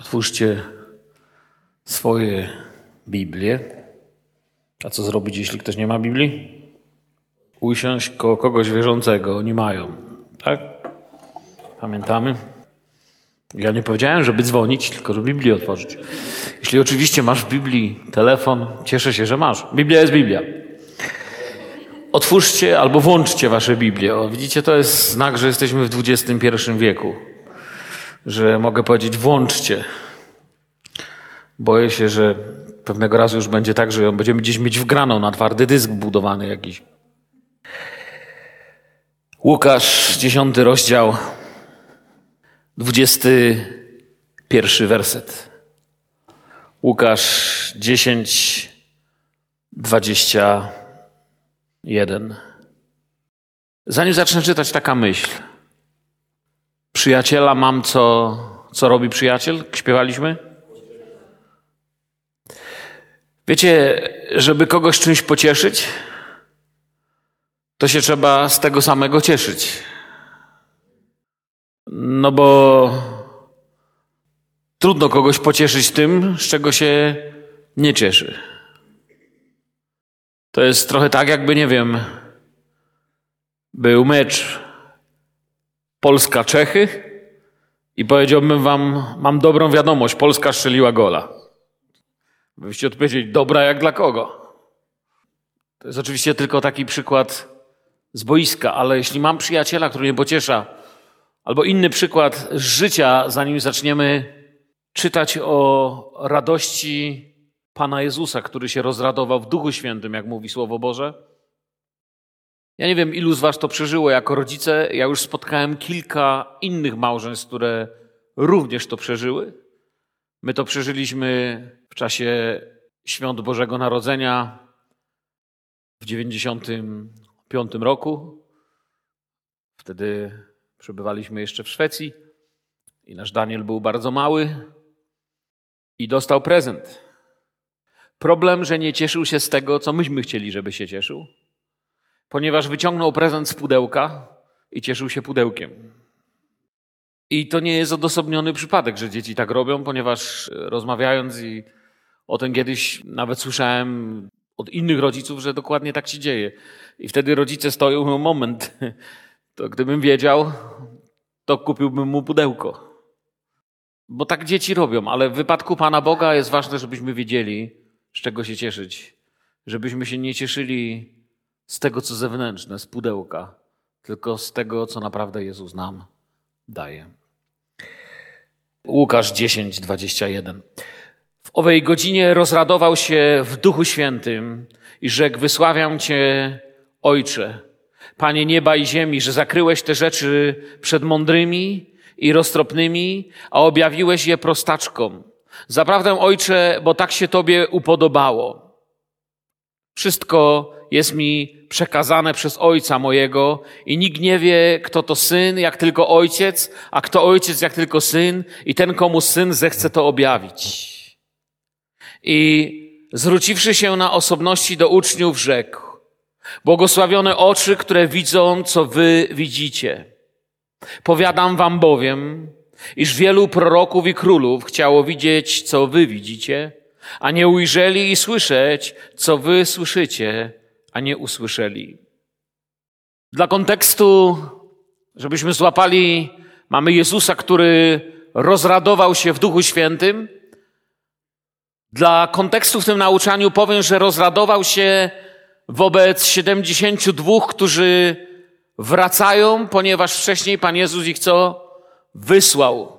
Otwórzcie swoje Biblię. A co zrobić, jeśli ktoś nie ma Biblii? Usiąść koło kogoś wierzącego. Oni mają. Tak? Pamiętamy? Ja nie powiedziałem, żeby dzwonić, tylko żeby Biblię otworzyć. Jeśli oczywiście masz w Biblii telefon, cieszę się, że masz. Biblia jest Biblia. Otwórzcie albo włączcie wasze Biblię. O, widzicie, to jest znak, że jesteśmy w XXI wieku. Że mogę powiedzieć, włączcie. Boję się, że pewnego razu już będzie tak, że będziemy gdzieś mieć wgraną na twardy dysk budowany jakiś. Łukasz, dziesiąty rozdział, dwudziesty pierwszy werset. Łukasz 10, 21. Zanim zacznę czytać, taka myśl. Przyjaciela mam, co, co robi przyjaciel? Śpiewaliśmy? Wiecie, żeby kogoś czymś pocieszyć, to się trzeba z tego samego cieszyć. No bo trudno kogoś pocieszyć tym, z czego się nie cieszy. To jest trochę tak, jakby, nie wiem, był mecz Polska-Czechy i powiedziałbym wam, mam dobrą wiadomość, Polska strzeliła gola. Byście odpowiedzieli, dobra jak dla kogo? To jest oczywiście tylko taki przykład z boiska, ale jeśli mam przyjaciela, który mnie pociesza, albo inny przykład z życia, zanim zaczniemy czytać o radości Pana Jezusa, który się rozradował w Duchu Świętym, jak mówi Słowo Boże. Ja nie wiem, ilu z Was to przeżyło jako rodzice. Ja już spotkałem kilka innych małżeństw, które również to przeżyły. My to przeżyliśmy w czasie świąt Bożego Narodzenia w 95 roku. Wtedy przebywaliśmy jeszcze w Szwecji i nasz Daniel był bardzo mały i dostał prezent. Problem, że nie cieszył się z tego, co myśmy chcieli, żeby się cieszył, ponieważ wyciągnął prezent z pudełka i cieszył się pudełkiem. I to nie jest odosobniony przypadek, że dzieci tak robią, ponieważ rozmawiając i o tym kiedyś nawet słyszałem od innych rodziców, że dokładnie tak się dzieje. I wtedy rodzice stoją, no moment, to gdybym wiedział, to kupiłbym mu pudełko. Bo tak dzieci robią, ale w wypadku Pana Boga jest ważne, żebyśmy wiedzieli, z czego się cieszyć. Żebyśmy się nie cieszyli z tego, co zewnętrzne, z pudełka, tylko z tego, co naprawdę Jezus nam daje. Łukasz 10, 21. W owej godzinie rozradował się w Duchu Świętym i rzekł: Wysławiam Cię, Ojcze, Panie nieba i ziemi, że zakryłeś te rzeczy przed mądrymi i roztropnymi, a objawiłeś je prostaczkom. Zaprawdę, Ojcze, bo tak się Tobie upodobało. Wszystko jest mi przekazane przez Ojca mojego i nikt nie wie, kto to Syn, jak tylko Ojciec, a kto Ojciec, jak tylko Syn i ten, komu Syn zechce to objawić. I zwróciwszy się na osobności do uczniów, rzekł, błogosławione oczy, które widzą, co wy widzicie. Powiadam wam bowiem, iż wielu proroków i królów chciało widzieć, co wy widzicie, a nie ujrzeli i słyszeć, co wy słyszycie, a nie usłyszeli. Dla kontekstu, żebyśmy złapali, mamy Jezusa, który rozradował się w Duchu Świętym. Dla kontekstu w tym nauczaniu powiem, że rozradował się wobec 72, którzy wracają, ponieważ wcześniej Pan Jezus ich co? Wysłał.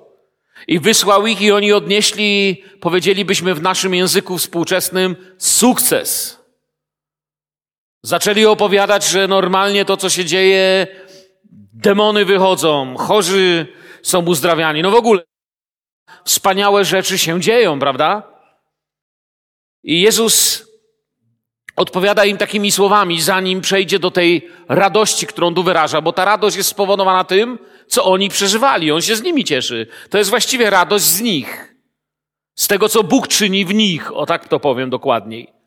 I wysłał ich i oni odnieśli, powiedzielibyśmy w naszym języku współczesnym, sukces. Zaczęli opowiadać, że normalnie to, co się dzieje, demony wychodzą, chorzy są uzdrawiani. No w ogóle wspaniałe rzeczy się dzieją, prawda? I Jezus odpowiada im takimi słowami, zanim przejdzie do tej radości, którą tu wyraża, bo ta radość jest spowodowana tym, co oni przeżywali. On się z nimi cieszy. To jest właściwie radość z nich. Z tego, co Bóg czyni w nich. O tak to powiem dokładniej.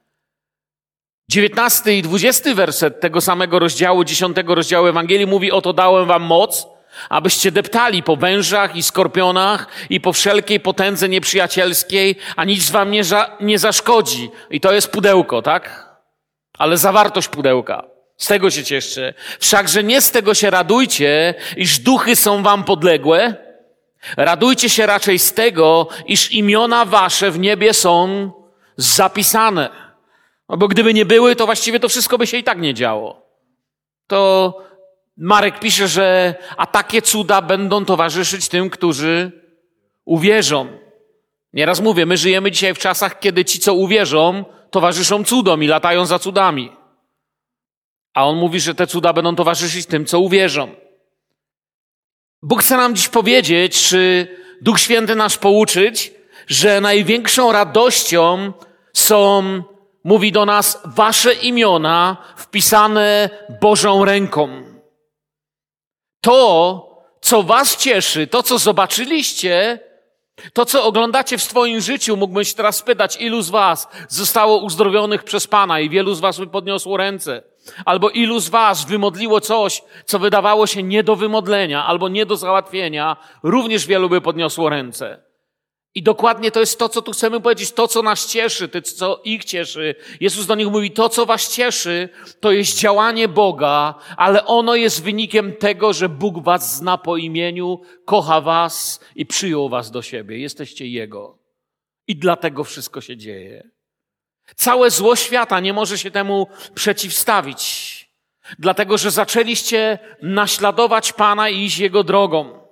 19 i 20 werset tego samego rozdziału, 10 rozdziału Ewangelii mówi, oto dałem wam moc, abyście deptali po wężach i skorpionach i po wszelkiej potędze nieprzyjacielskiej, a nic wam nie, za, nie zaszkodzi. I to jest pudełko, tak? Ale zawartość pudełka. Z tego się cieszcie. Wszakże nie z tego się radujcie, iż duchy są wam podległe. Radujcie się raczej z tego, iż imiona wasze w niebie są zapisane. No bo gdyby nie były, to właściwie to wszystko by się i tak nie działo. To Marek pisze, że a takie cuda będą towarzyszyć tym, którzy uwierzą. Nieraz mówię, my żyjemy dzisiaj w czasach, kiedy ci, co uwierzą, towarzyszą cudom i latają za cudami. A on mówi, że te cuda będą towarzyszyć tym, co uwierzą. Bóg chce nam dziś powiedzieć, czy Duch Święty nas pouczyć, że największą radością są, mówi do nas, wasze imiona wpisane Bożą ręką. To, co was cieszy, to, co zobaczyliście, to, co oglądacie w swoim życiu, mógłbym się teraz spytać, ilu z was zostało uzdrowionych przez Pana i wielu z was by podniosło ręce. Albo ilu z was wymodliło coś, co wydawało się nie do wymodlenia albo nie do załatwienia, również wielu by podniosło ręce. I dokładnie to jest to, co tu chcemy powiedzieć, to, co nas cieszy, to, co ich cieszy. Jezus do nich mówi, to, co was cieszy, to jest działanie Boga, ale ono jest wynikiem tego, że Bóg was zna po imieniu, kocha was i przyjął was do siebie. Jesteście Jego. I dlatego wszystko się dzieje. Całe zło świata nie może się temu przeciwstawić, dlatego że zaczęliście naśladować Pana i iść Jego drogą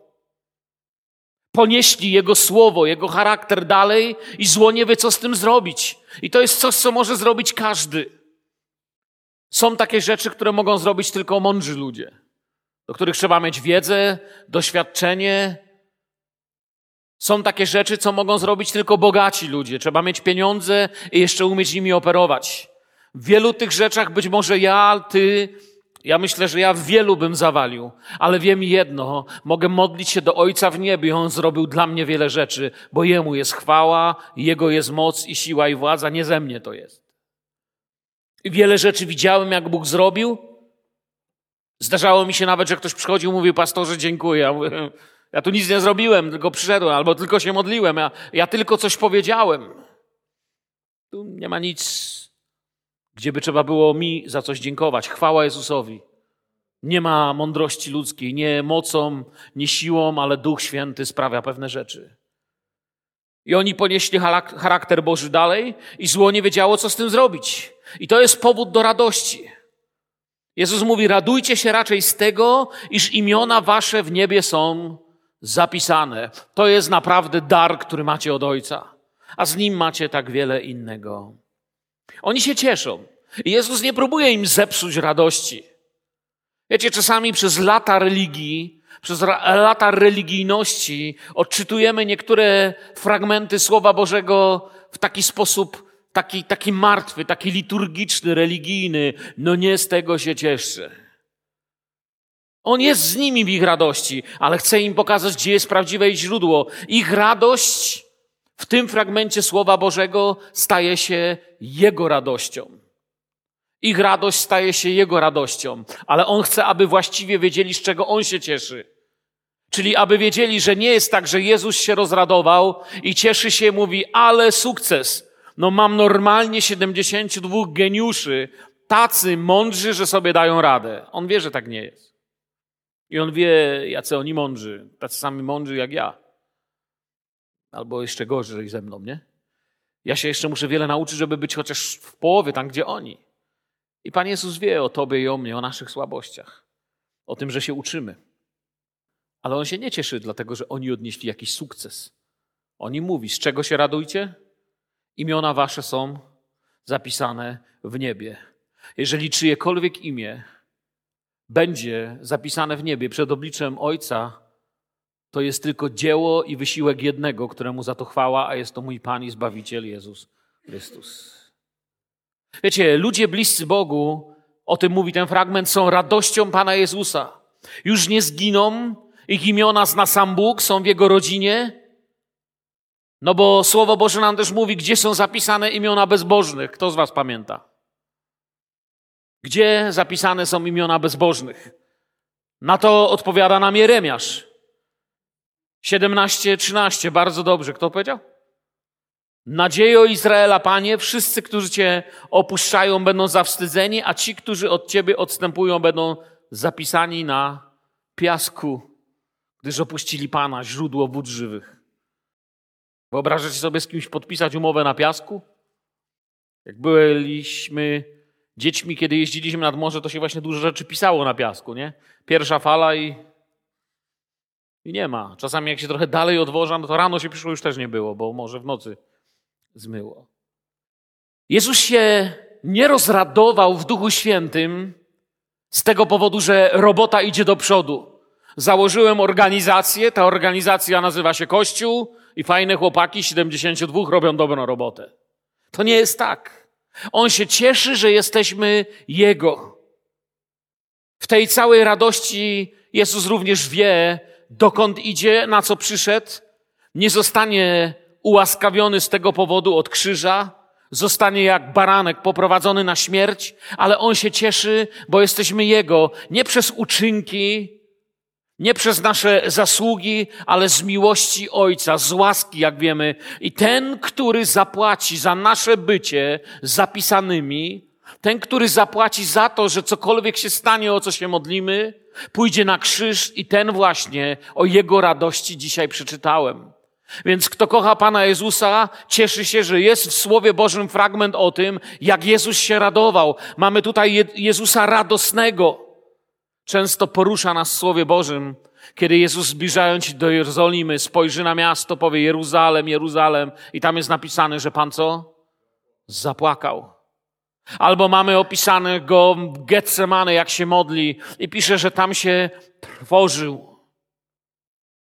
ponieśli Jego słowo, Jego charakter dalej i zło nie wie, co z tym zrobić. I to jest coś, co może zrobić każdy. Są takie rzeczy, które mogą zrobić tylko mądrzy ludzie, do których trzeba mieć wiedzę, doświadczenie. Są takie rzeczy, co mogą zrobić tylko bogaci ludzie. Trzeba mieć pieniądze i jeszcze umieć nimi operować. W wielu tych rzeczach być może ja, ty, ja myślę, że ja w wielu bym zawalił, ale wiem jedno, mogę modlić się do Ojca w niebie, On zrobił dla mnie wiele rzeczy, bo Jemu jest chwała, Jego jest moc i siła i władza, nie ze mnie to jest. I wiele rzeczy widziałem, jak Bóg zrobił. Zdarzało mi się nawet, że ktoś przychodził i mówił, pastorze, dziękuję. Ja, mówię, ja tu nic nie zrobiłem, tylko przyszedłem, albo tylko się modliłem, ja, ja tylko coś powiedziałem. Tu nie ma nic gdzie by trzeba było mi za coś dziękować. Chwała Jezusowi. Nie ma mądrości ludzkiej, nie mocą, nie siłą, ale Duch Święty sprawia pewne rzeczy. I oni ponieśli charakter Boży dalej i zło nie wiedziało, co z tym zrobić. I to jest powód do radości. Jezus mówi, radujcie się raczej z tego, iż imiona wasze w niebie są zapisane. To jest naprawdę dar, który macie od Ojca, a z nim macie tak wiele innego. Oni się cieszą. Jezus nie próbuje im zepsuć radości. Wiecie, czasami przez lata religii, przez lata religijności odczytujemy niektóre fragmenty Słowa Bożego w taki sposób, taki, taki martwy, taki liturgiczny, religijny. No nie z tego się cieszę. On jest z nimi w ich radości, ale chce im pokazać, gdzie jest prawdziwe źródło. Ich radość w tym fragmencie Słowa Bożego staje się Jego radością. Ich radość staje się Jego radością, ale On chce, aby właściwie wiedzieli, z czego On się cieszy. Czyli aby wiedzieli, że nie jest tak, że Jezus się rozradował i cieszy się, mówi, ale sukces. No mam normalnie 72 geniuszy, tacy mądrzy, że sobie dają radę. On wie, że tak nie jest. I on wie, jacy oni mądrzy, tacy sami mądrzy jak ja. Albo jeszcze gorzej ze mną, nie? Ja się jeszcze muszę wiele nauczyć, żeby być chociaż w połowie tam, gdzie oni. I Pan Jezus wie o Tobie i o mnie, o naszych słabościach, o tym, że się uczymy. Ale On się nie cieszy, dlatego że oni odnieśli jakiś sukces. Oni mówi, z czego się radujcie? Imiona Wasze są zapisane w niebie. Jeżeli czyjekolwiek imię będzie zapisane w niebie przed obliczem Ojca, to jest tylko dzieło i wysiłek jednego, któremu za to chwała, a jest to mój Pan i Zbawiciel Jezus Chrystus. Wiecie, ludzie bliscy Bogu, o tym mówi ten fragment, są radością Pana Jezusa. Już nie zginą, ich imiona zna sam Bóg, są w Jego rodzinie. No bo Słowo Boże nam też mówi, gdzie są zapisane imiona bezbożnych. Kto z Was pamięta? Gdzie zapisane są imiona bezbożnych? Na to odpowiada nam Jeremiasz. 17:13, bardzo dobrze. Kto powiedział? Nadziejo Izraela, Panie, wszyscy, którzy Cię opuszczają, będą zawstydzeni, a ci, którzy od Ciebie odstępują, będą zapisani na piasku, gdyż opuścili Pana, źródło wód żywych. Wyobrażacie sobie z kimś podpisać umowę na piasku? Jak byliśmy dziećmi, kiedy jeździliśmy nad morze, to się właśnie dużo rzeczy pisało na piasku, nie? Pierwsza fala i, i nie ma. Czasami jak się trochę dalej odwożam, to rano się przyszło już też nie było, bo może w nocy zmyło. Jezus się nie rozradował w Duchu Świętym z tego powodu, że robota idzie do przodu. Założyłem organizację, ta organizacja nazywa się Kościół i fajne chłopaki, 72, robią dobrą robotę. To nie jest tak. On się cieszy, że jesteśmy Jego. W tej całej radości Jezus również wie, dokąd idzie, na co przyszedł. Nie zostanie ułaskawiony z tego powodu od krzyża, zostanie jak baranek poprowadzony na śmierć, ale on się cieszy, bo jesteśmy Jego nie przez uczynki, nie przez nasze zasługi, ale z miłości Ojca, z łaski, jak wiemy. I ten, który zapłaci za nasze bycie zapisanymi, ten, który zapłaci za to, że cokolwiek się stanie, o co się modlimy, pójdzie na krzyż i ten właśnie o Jego radości dzisiaj przeczytałem. Więc kto kocha Pana Jezusa, cieszy się, że jest w Słowie Bożym fragment o tym, jak Jezus się radował. Mamy tutaj Je Jezusa radosnego. Często porusza nas w Słowie Bożym, kiedy Jezus zbliżając się do Jerozolimy, spojrzy na miasto, powie Jeruzalem, Jeruzalem i tam jest napisane, że Pan co? Zapłakał. Albo mamy opisane go w Getsemane, jak się modli i pisze, że tam się trwożył.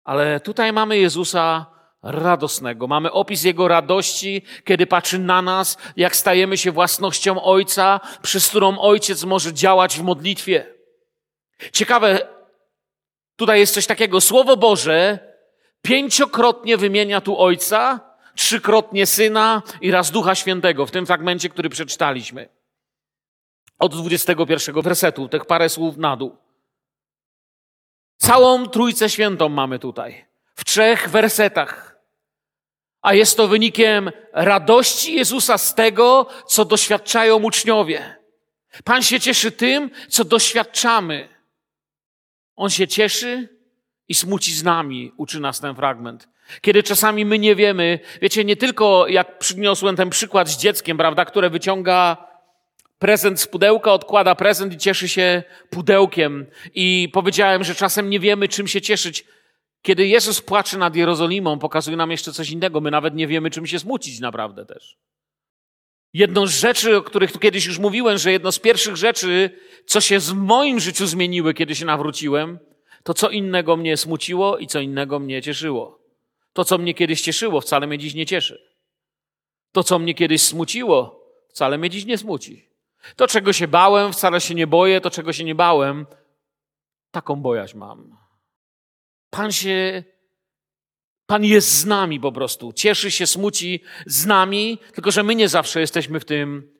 Ale tutaj mamy Jezusa radosnego. Mamy opis Jego radości, kiedy patrzy na nas, jak stajemy się własnością Ojca, przez którą Ojciec może działać w modlitwie. Ciekawe, tutaj jest coś takiego. Słowo Boże pięciokrotnie wymienia tu Ojca, trzykrotnie Syna i raz Ducha Świętego w tym fragmencie, który przeczytaliśmy. Od 21 wersetu, tych parę słów na dół. Całą Trójcę Świętą mamy tutaj. W trzech wersetach. A jest to wynikiem radości Jezusa z tego, co doświadczają uczniowie. Pan się cieszy tym, co doświadczamy. On się cieszy i smuci z nami, uczy nas ten fragment. Kiedy czasami my nie wiemy, wiecie, nie tylko jak przyniosłem ten przykład z dzieckiem, prawda, które wyciąga prezent z pudełka, odkłada prezent i cieszy się pudełkiem. I powiedziałem, że czasem nie wiemy, czym się cieszyć. Kiedy Jezus płacze nad Jerozolimą, pokazuje nam jeszcze coś innego. My nawet nie wiemy, czym się smucić naprawdę też. Jedną z rzeczy, o których tu kiedyś już mówiłem, że jedno z pierwszych rzeczy, co się w moim życiu zmieniły, kiedy się nawróciłem, to co innego mnie smuciło i co innego mnie cieszyło. To, co mnie kiedyś cieszyło, wcale mnie dziś nie cieszy. To, co mnie kiedyś smuciło, wcale mnie dziś nie smuci. To, czego się bałem, wcale się nie boję, to, czego się nie bałem, taką bojaźń mam. Pan się, Pan jest z nami po prostu. Cieszy się, smuci z nami, tylko że my nie zawsze jesteśmy w tym,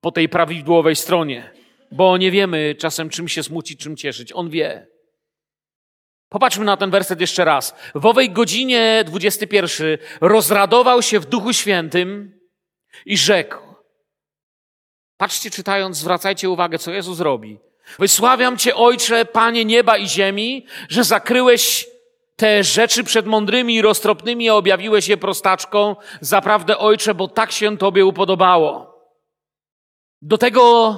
po tej prawidłowej stronie, bo nie wiemy czasem, czym się smucić, czym cieszyć. On wie. Popatrzmy na ten werset jeszcze raz. W owej godzinie 21 rozradował się w Duchu Świętym i rzekł. Patrzcie, czytając, zwracajcie uwagę, co Jezus robi. Wysławiam Cię, Ojcze, Panie nieba i ziemi, że zakryłeś te rzeczy przed mądrymi i roztropnymi, a objawiłeś je prostaczką. Zaprawdę, Ojcze, bo tak się Tobie upodobało. Do tego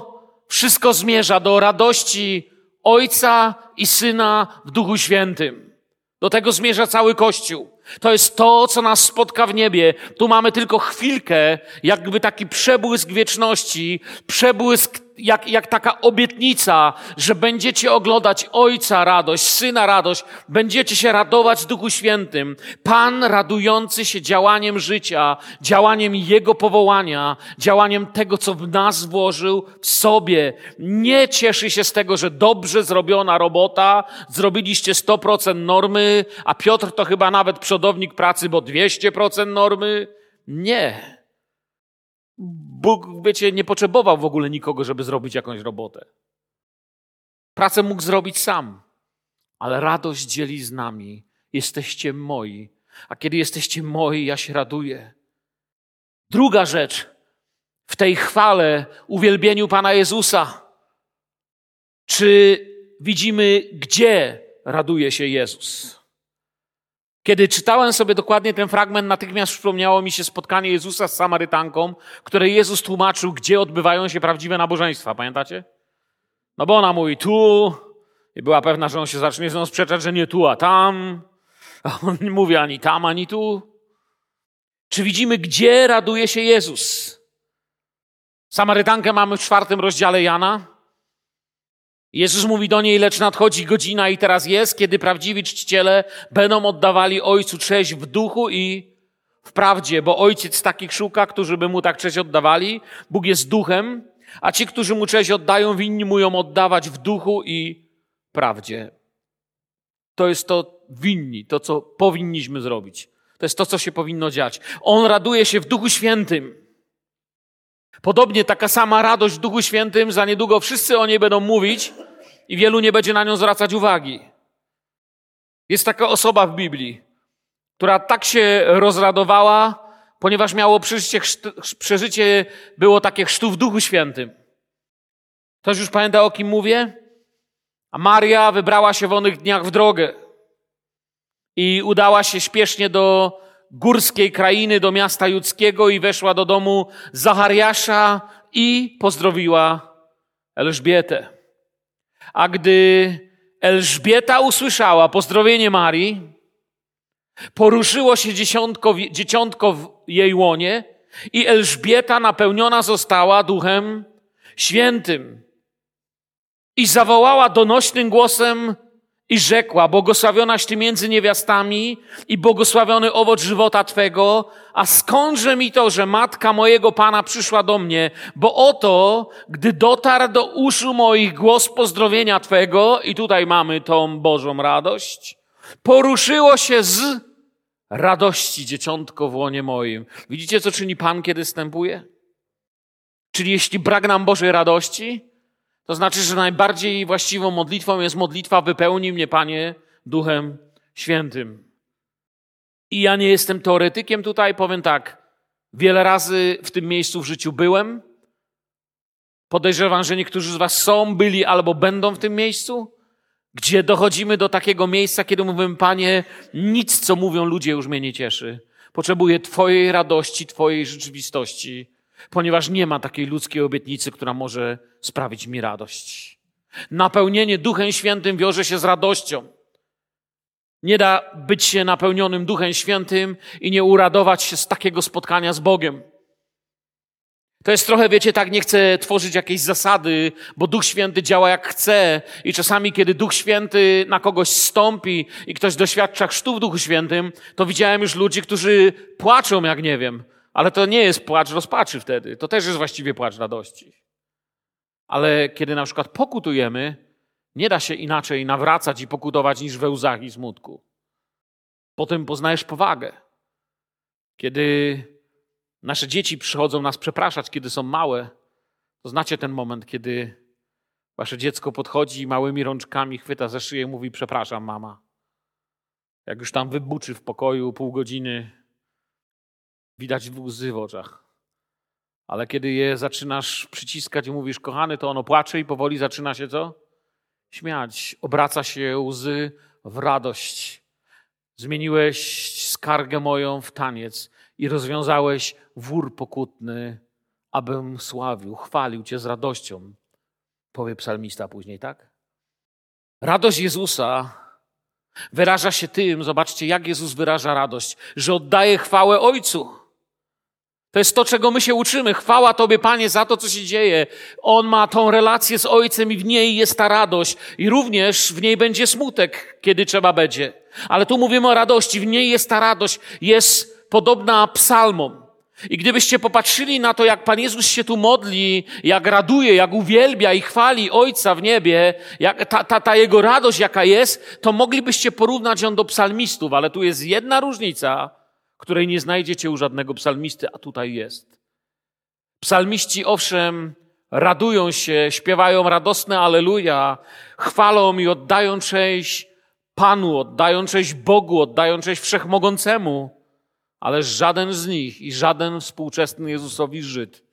wszystko zmierza, do radości Ojca i Syna w Duchu Świętym. Do tego zmierza cały Kościół. To jest to, co nas spotka w niebie. Tu mamy tylko chwilkę, jakby taki przebłysk wieczności, przebłysk jak, jak taka obietnica, że będziecie oglądać Ojca radość, Syna radość, będziecie się radować Duchu Świętym. Pan radujący się działaniem życia, działaniem Jego powołania, działaniem tego, co w nas włożył w sobie. Nie cieszy się z tego, że dobrze zrobiona robota, zrobiliście 100% normy, a Piotr to chyba nawet przodownik pracy, bo 200% normy. Nie. Bóg, wiecie, nie potrzebował w ogóle nikogo, żeby zrobić jakąś robotę. Pracę mógł zrobić sam. ale radość dzieli z nami. Jesteście moi, a kiedy jesteście moi, ja się raduję. Druga rzecz w tej chwale, uwielbieniu Pana Jezusa. Czy widzimy, gdzie raduje się Jezus? Kiedy czytałem sobie dokładnie ten fragment, natychmiast przypomniało mi się spotkanie Jezusa z Samarytanką, które Jezus tłumaczył, gdzie odbywają się prawdziwe nabożeństwa. Pamiętacie? No bo ona mówi tu i była pewna, że on się zacznie z nią sprzeczać, że nie tu, a tam. A on nie mówi ani tam, ani tu. Czy widzimy, gdzie raduje się Jezus? Samarytankę mamy w czwartym rozdziale Jana. Jezus mówi do niej, lecz nadchodzi godzina i teraz jest, kiedy prawdziwi czciciele będą oddawali Ojcu cześć w duchu i w prawdzie, bo Ojciec takich szuka, którzy by Mu tak cześć oddawali. Bóg jest duchem, a ci, którzy Mu cześć oddają, winni Mu ją oddawać w duchu i prawdzie. To jest to winni, to co powinniśmy zrobić. To jest to, co się powinno dziać. On raduje się w Duchu Świętym. Podobnie taka sama radość w Duchu Świętym, za niedługo wszyscy o niej będą mówić i wielu nie będzie na nią zwracać uwagi. Jest taka osoba w Biblii, która tak się rozradowała, ponieważ miało przeżycie, przeżycie było takie chrztu w Duchu Świętym. Ktoś już pamięta, o kim mówię? A Maria wybrała się w onych dniach w drogę i udała się śpiesznie do górskiej krainy, do miasta judzkiego i weszła do domu Zachariasza i pozdrowiła Elżbietę. A gdy Elżbieta usłyszała pozdrowienie Marii, poruszyło się dziesiątko, dzieciątko w jej łonie i Elżbieta napełniona została Duchem Świętym. I zawołała donośnym głosem i rzekła, błogosławionaś Ty między niewiastami i błogosławiony owoc żywota Twego, a skądże mi to, że matka mojego Pana przyszła do mnie, bo oto, gdy dotarł do uszu moich głos pozdrowienia Twego, i tutaj mamy tą Bożą radość, poruszyło się z radości dzieciątko w łonie moim. Widzicie, co czyni Pan, kiedy wstępuje? Czyli jeśli brak nam Bożej radości, to znaczy, że najbardziej właściwą modlitwą jest modlitwa wypełnij mnie, Panie, Duchem Świętym. I ja nie jestem teoretykiem tutaj, powiem tak. Wiele razy w tym miejscu w życiu byłem. Podejrzewam, że niektórzy z Was są, byli albo będą w tym miejscu, gdzie dochodzimy do takiego miejsca, kiedy mówimy, Panie, nic, co mówią ludzie, już mnie nie cieszy. Potrzebuję Twojej radości, Twojej rzeczywistości ponieważ nie ma takiej ludzkiej obietnicy, która może sprawić mi radość. Napełnienie Duchem Świętym wiąże się z radością. Nie da być się napełnionym Duchem Świętym i nie uradować się z takiego spotkania z Bogiem. To jest trochę, wiecie, tak nie chcę tworzyć jakiejś zasady, bo Duch Święty działa jak chce i czasami, kiedy Duch Święty na kogoś stąpi i ktoś doświadcza chrztu w Duchu Świętym, to widziałem już ludzi, którzy płaczą jak nie wiem, ale to nie jest płacz rozpaczy wtedy. To też jest właściwie płacz radości. Ale kiedy na przykład pokutujemy, nie da się inaczej nawracać i pokutować niż we łzach i smutku. Potem poznajesz powagę. Kiedy nasze dzieci przychodzą nas przepraszać, kiedy są małe, to znacie ten moment, kiedy wasze dziecko podchodzi i małymi rączkami chwyta ze szyję i mówi: Przepraszam, mama. Jak już tam wybuczy w pokoju pół godziny, Widać łzy w oczach. Ale kiedy je zaczynasz przyciskać i mówisz, kochany, to ono płacze i powoli zaczyna się co? Śmiać. Obraca się łzy w radość. Zmieniłeś skargę moją w taniec i rozwiązałeś wór pokutny, abym sławił, chwalił Cię z radością. Powie psalmista później, tak? Radość Jezusa wyraża się tym, zobaczcie, jak Jezus wyraża radość, że oddaje chwałę Ojcu. To jest to, czego my się uczymy. Chwała Tobie, Panie, za to, co się dzieje. On ma tą relację z Ojcem i w niej jest ta radość. I również w niej będzie smutek, kiedy trzeba będzie. Ale tu mówimy o radości. W niej jest ta radość. Jest podobna psalmom. I gdybyście popatrzyli na to, jak Pan Jezus się tu modli, jak raduje, jak uwielbia i chwali Ojca w niebie, jak ta, ta, ta Jego radość, jaka jest, to moglibyście porównać ją do psalmistów. Ale tu jest jedna różnica – której nie znajdziecie u żadnego psalmisty, a tutaj jest. Psalmiści owszem radują się, śpiewają radosne aleluja, chwalą i oddają cześć Panu, oddają cześć Bogu, oddają cześć Wszechmogącemu, ale żaden z nich i żaden współczesny Jezusowi Żyd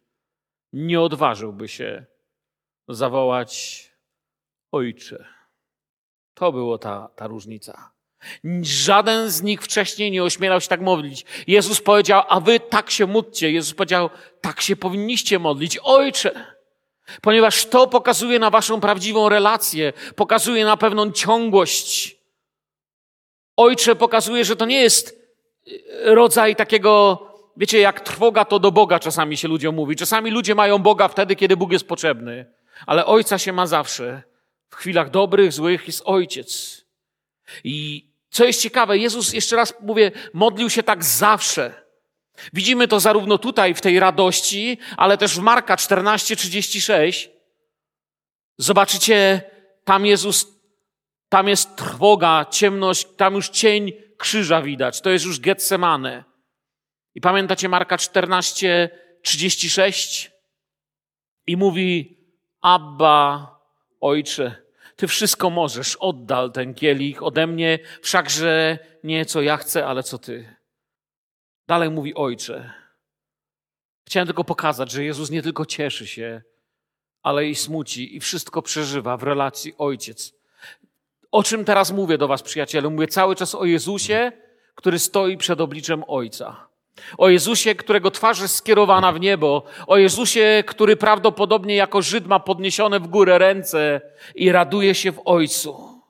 nie odważyłby się zawołać Ojcze. To było ta, ta różnica. Żaden z nich wcześniej nie ośmielał się tak modlić. Jezus powiedział, a wy tak się módlcie. Jezus powiedział, tak się powinniście modlić. Ojcze! Ponieważ to pokazuje na waszą prawdziwą relację, pokazuje na pewną ciągłość. Ojcze pokazuje, że to nie jest rodzaj takiego, wiecie, jak trwoga to do Boga czasami się ludziom mówi. Czasami ludzie mają Boga wtedy, kiedy Bóg jest potrzebny, ale Ojca się ma zawsze. W chwilach dobrych, złych jest Ojciec. I co jest ciekawe, Jezus, jeszcze raz mówię, modlił się tak zawsze. Widzimy to zarówno tutaj, w tej radości, ale też w Marka 14:36. Zobaczycie, tam Jezus, tam jest trwoga, ciemność, tam już cień krzyża widać. To jest już Getsemane. I pamiętacie Marka 14:36? I mówi: Abba, ojcze, ty wszystko możesz, oddal ten kielich ode mnie, wszakże nie co ja chcę, ale co ty. Dalej mówi ojcze. Chciałem tylko pokazać, że Jezus nie tylko cieszy się, ale i smuci i wszystko przeżywa w relacji ojciec. O czym teraz mówię do Was, przyjacielu? Mówię cały czas o Jezusie, który stoi przed obliczem Ojca. O Jezusie, którego twarz jest skierowana w niebo. O Jezusie, który prawdopodobnie jako Żyd ma podniesione w górę ręce i raduje się w Ojcu.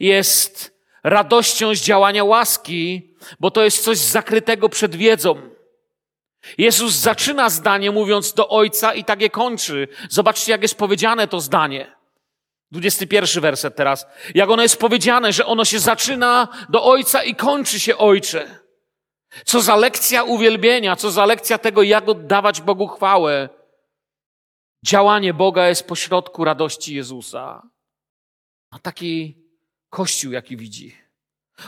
Jest radością z działania łaski, bo to jest coś zakrytego przed wiedzą. Jezus zaczyna zdanie mówiąc do Ojca i tak je kończy. Zobaczcie, jak jest powiedziane to zdanie. 21 werset teraz. Jak ono jest powiedziane, że ono się zaczyna do Ojca i kończy się Ojcze. Co za lekcja uwielbienia, co za lekcja tego, jak oddawać Bogu chwałę. Działanie Boga jest pośrodku radości Jezusa. A taki Kościół, jaki widzi.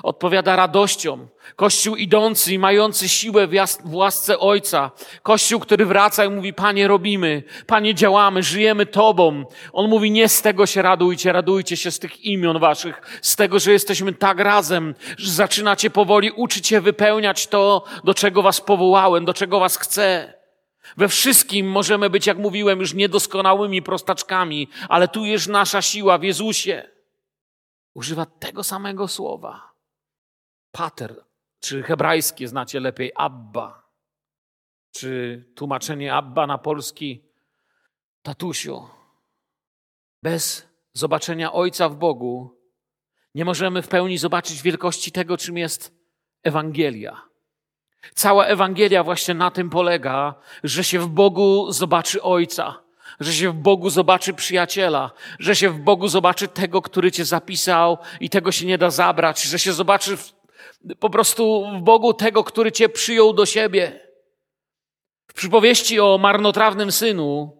Odpowiada radością. Kościół idący i mający siłę w łasce Ojca. Kościół, który wraca i mówi, Panie robimy, Panie działamy, żyjemy Tobą. On mówi, nie z tego się radujcie, radujcie się z tych imion Waszych, z tego, że jesteśmy tak razem, że zaczynacie powoli uczyć się wypełniać to, do czego Was powołałem, do czego Was chcę. We wszystkim możemy być, jak mówiłem, już niedoskonałymi prostaczkami, ale tu jest nasza siła w Jezusie. Używa tego samego słowa pater, czy hebrajskie znacie lepiej Abba, czy tłumaczenie Abba na polski tatusiu. Bez zobaczenia Ojca w Bogu nie możemy w pełni zobaczyć wielkości tego, czym jest Ewangelia. Cała Ewangelia właśnie na tym polega, że się w Bogu zobaczy Ojca, że się w Bogu zobaczy przyjaciela, że się w Bogu zobaczy tego, który cię zapisał i tego się nie da zabrać, że się zobaczy w po prostu w Bogu tego, który cię przyjął do siebie. W przypowieści o marnotrawnym synu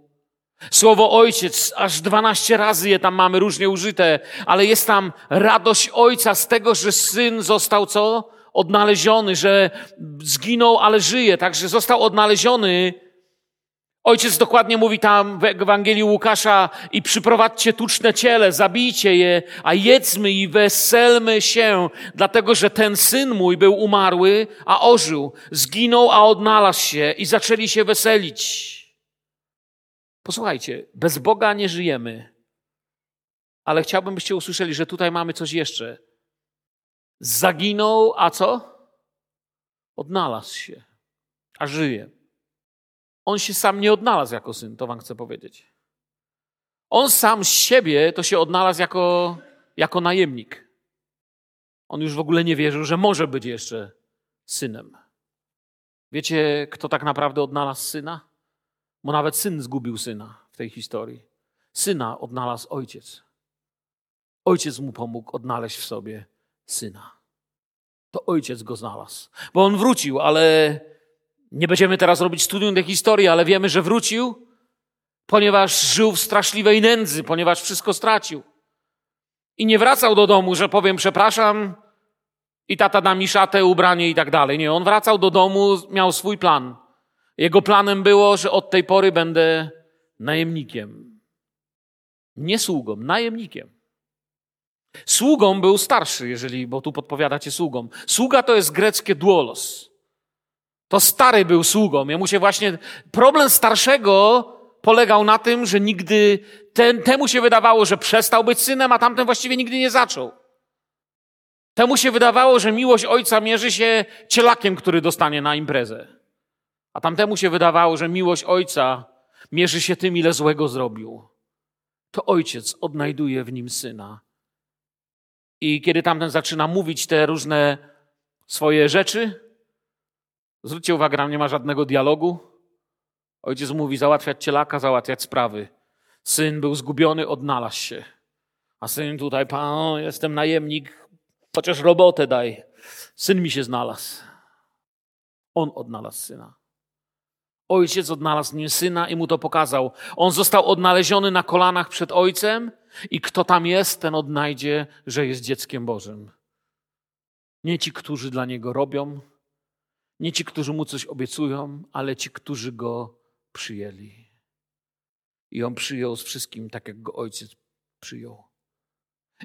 Słowo ojciec, aż dwanaście razy je tam mamy różnie użyte, ale jest tam radość ojca z tego, że syn został co? Odnaleziony, że zginął, ale żyje, także został odnaleziony Ojciec dokładnie mówi tam w Ewangelii Łukasza i przyprowadźcie tuczne ciele, zabijcie je, a jedzmy i weselmy się, dlatego że ten syn mój był umarły, a ożył, zginął, a odnalazł się i zaczęli się weselić. Posłuchajcie, bez Boga nie żyjemy, ale chciałbym, byście usłyszeli, że tutaj mamy coś jeszcze. Zaginął, a co? Odnalazł się, a żyje. On się sam nie odnalazł jako syn, to wam chcę powiedzieć. On sam z siebie to się odnalazł jako, jako najemnik. On już w ogóle nie wierzył, że może być jeszcze synem. Wiecie, kto tak naprawdę odnalazł syna? Bo nawet syn zgubił syna w tej historii. Syna odnalazł ojciec. Ojciec mu pomógł odnaleźć w sobie syna. To ojciec go znalazł. Bo on wrócił, ale nie będziemy teraz robić studium tej historii, ale wiemy, że wrócił, ponieważ żył w straszliwej nędzy, ponieważ wszystko stracił. I nie wracał do domu, że powiem przepraszam i tata da mi szatę, ubranie i tak dalej. Nie, on wracał do domu, miał swój plan. Jego planem było, że od tej pory będę najemnikiem. Nie sługą, najemnikiem. Sługą był starszy, jeżeli, bo tu podpowiadacie sługom. Sługa to jest greckie duolos. To stary był sługą. Jemu się właśnie, problem starszego polegał na tym, że nigdy, ten, temu się wydawało, że przestał być synem, a tamten właściwie nigdy nie zaczął. Temu się wydawało, że miłość ojca mierzy się cielakiem, który dostanie na imprezę. A tamtemu się wydawało, że miłość ojca mierzy się tym, ile złego zrobił. To ojciec odnajduje w nim syna. I kiedy tamten zaczyna mówić te różne swoje rzeczy, zwróćcie uwagę, tam nie ma żadnego dialogu. Ojciec mówi załatwiać cielaka, załatwiać sprawy. Syn był zgubiony, odnalazł się. A syn tutaj, pan, jestem najemnik, chociaż robotę daj. Syn mi się znalazł. On odnalazł syna. Ojciec odnalazł nim syna i mu to pokazał. On został odnaleziony na kolanach przed ojcem i kto tam jest, ten odnajdzie, że jest dzieckiem Bożym. Nie ci, którzy dla niego robią, nie ci, którzy mu coś obiecują, ale ci, którzy go przyjęli. I on przyjął z wszystkim tak, jak go ojciec przyjął.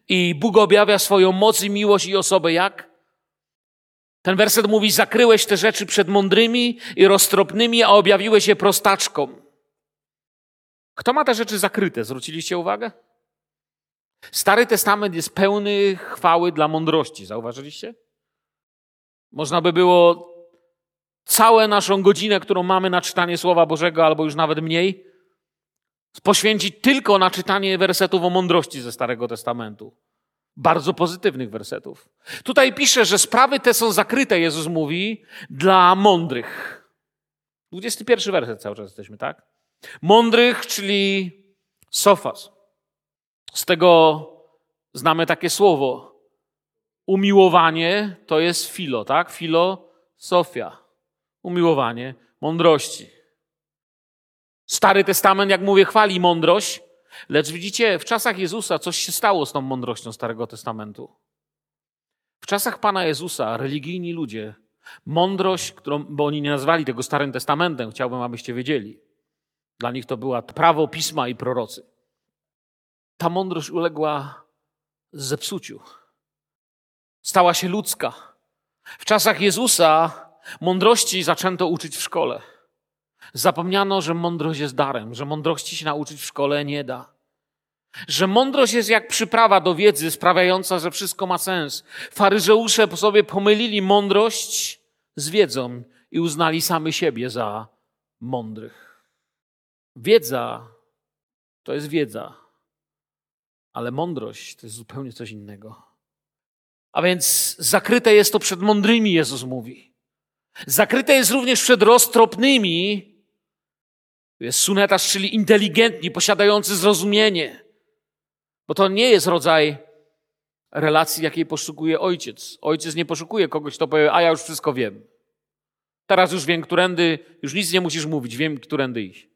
I Bóg objawia swoją moc i miłość i osobę jak? Ten werset mówi: Zakryłeś te rzeczy przed mądrymi i roztropnymi, a objawiłeś je prostaczkom. Kto ma te rzeczy zakryte? Zwróciliście uwagę? Stary Testament jest pełny chwały dla mądrości. Zauważyliście? Można by było całą naszą godzinę, którą mamy na czytanie Słowa Bożego, albo już nawet mniej, poświęcić tylko na czytanie wersetów o mądrości ze Starego Testamentu. Bardzo pozytywnych wersetów. Tutaj pisze, że sprawy te są zakryte, Jezus mówi, dla mądrych. 21 werset cały czas jesteśmy, tak? Mądrych, czyli sofas. Z tego znamy takie słowo. Umiłowanie to jest filo, tak? Filo, Sofia. Umiłowanie mądrości. Stary Testament, jak mówię, chwali mądrość, lecz widzicie, w czasach Jezusa coś się stało z tą mądrością Starego Testamentu. W czasach Pana Jezusa religijni ludzie, mądrość, którą, bo oni nie nazwali tego Starym Testamentem, chciałbym, abyście wiedzieli. Dla nich to była prawo, pisma i prorocy. Ta mądrość uległa zepsuciu. Stała się ludzka. W czasach Jezusa mądrości zaczęto uczyć w szkole. Zapomniano, że mądrość jest darem, że mądrości się nauczyć w szkole nie da. Że mądrość jest jak przyprawa do wiedzy, sprawiająca, że wszystko ma sens. Faryzeusze po sobie pomylili mądrość z wiedzą i uznali sami siebie za mądrych. Wiedza to jest wiedza, ale mądrość to jest zupełnie coś innego. A więc zakryte jest to przed mądrymi, Jezus mówi. Zakryte jest również przed roztropnymi, jest sunetarz, czyli inteligentni, posiadający zrozumienie. Bo to nie jest rodzaj relacji, jakiej poszukuje ojciec. Ojciec nie poszukuje kogoś, kto powie, a ja już wszystko wiem. Teraz już wiem, którędy, już nic nie musisz mówić, wiem, którędy iść.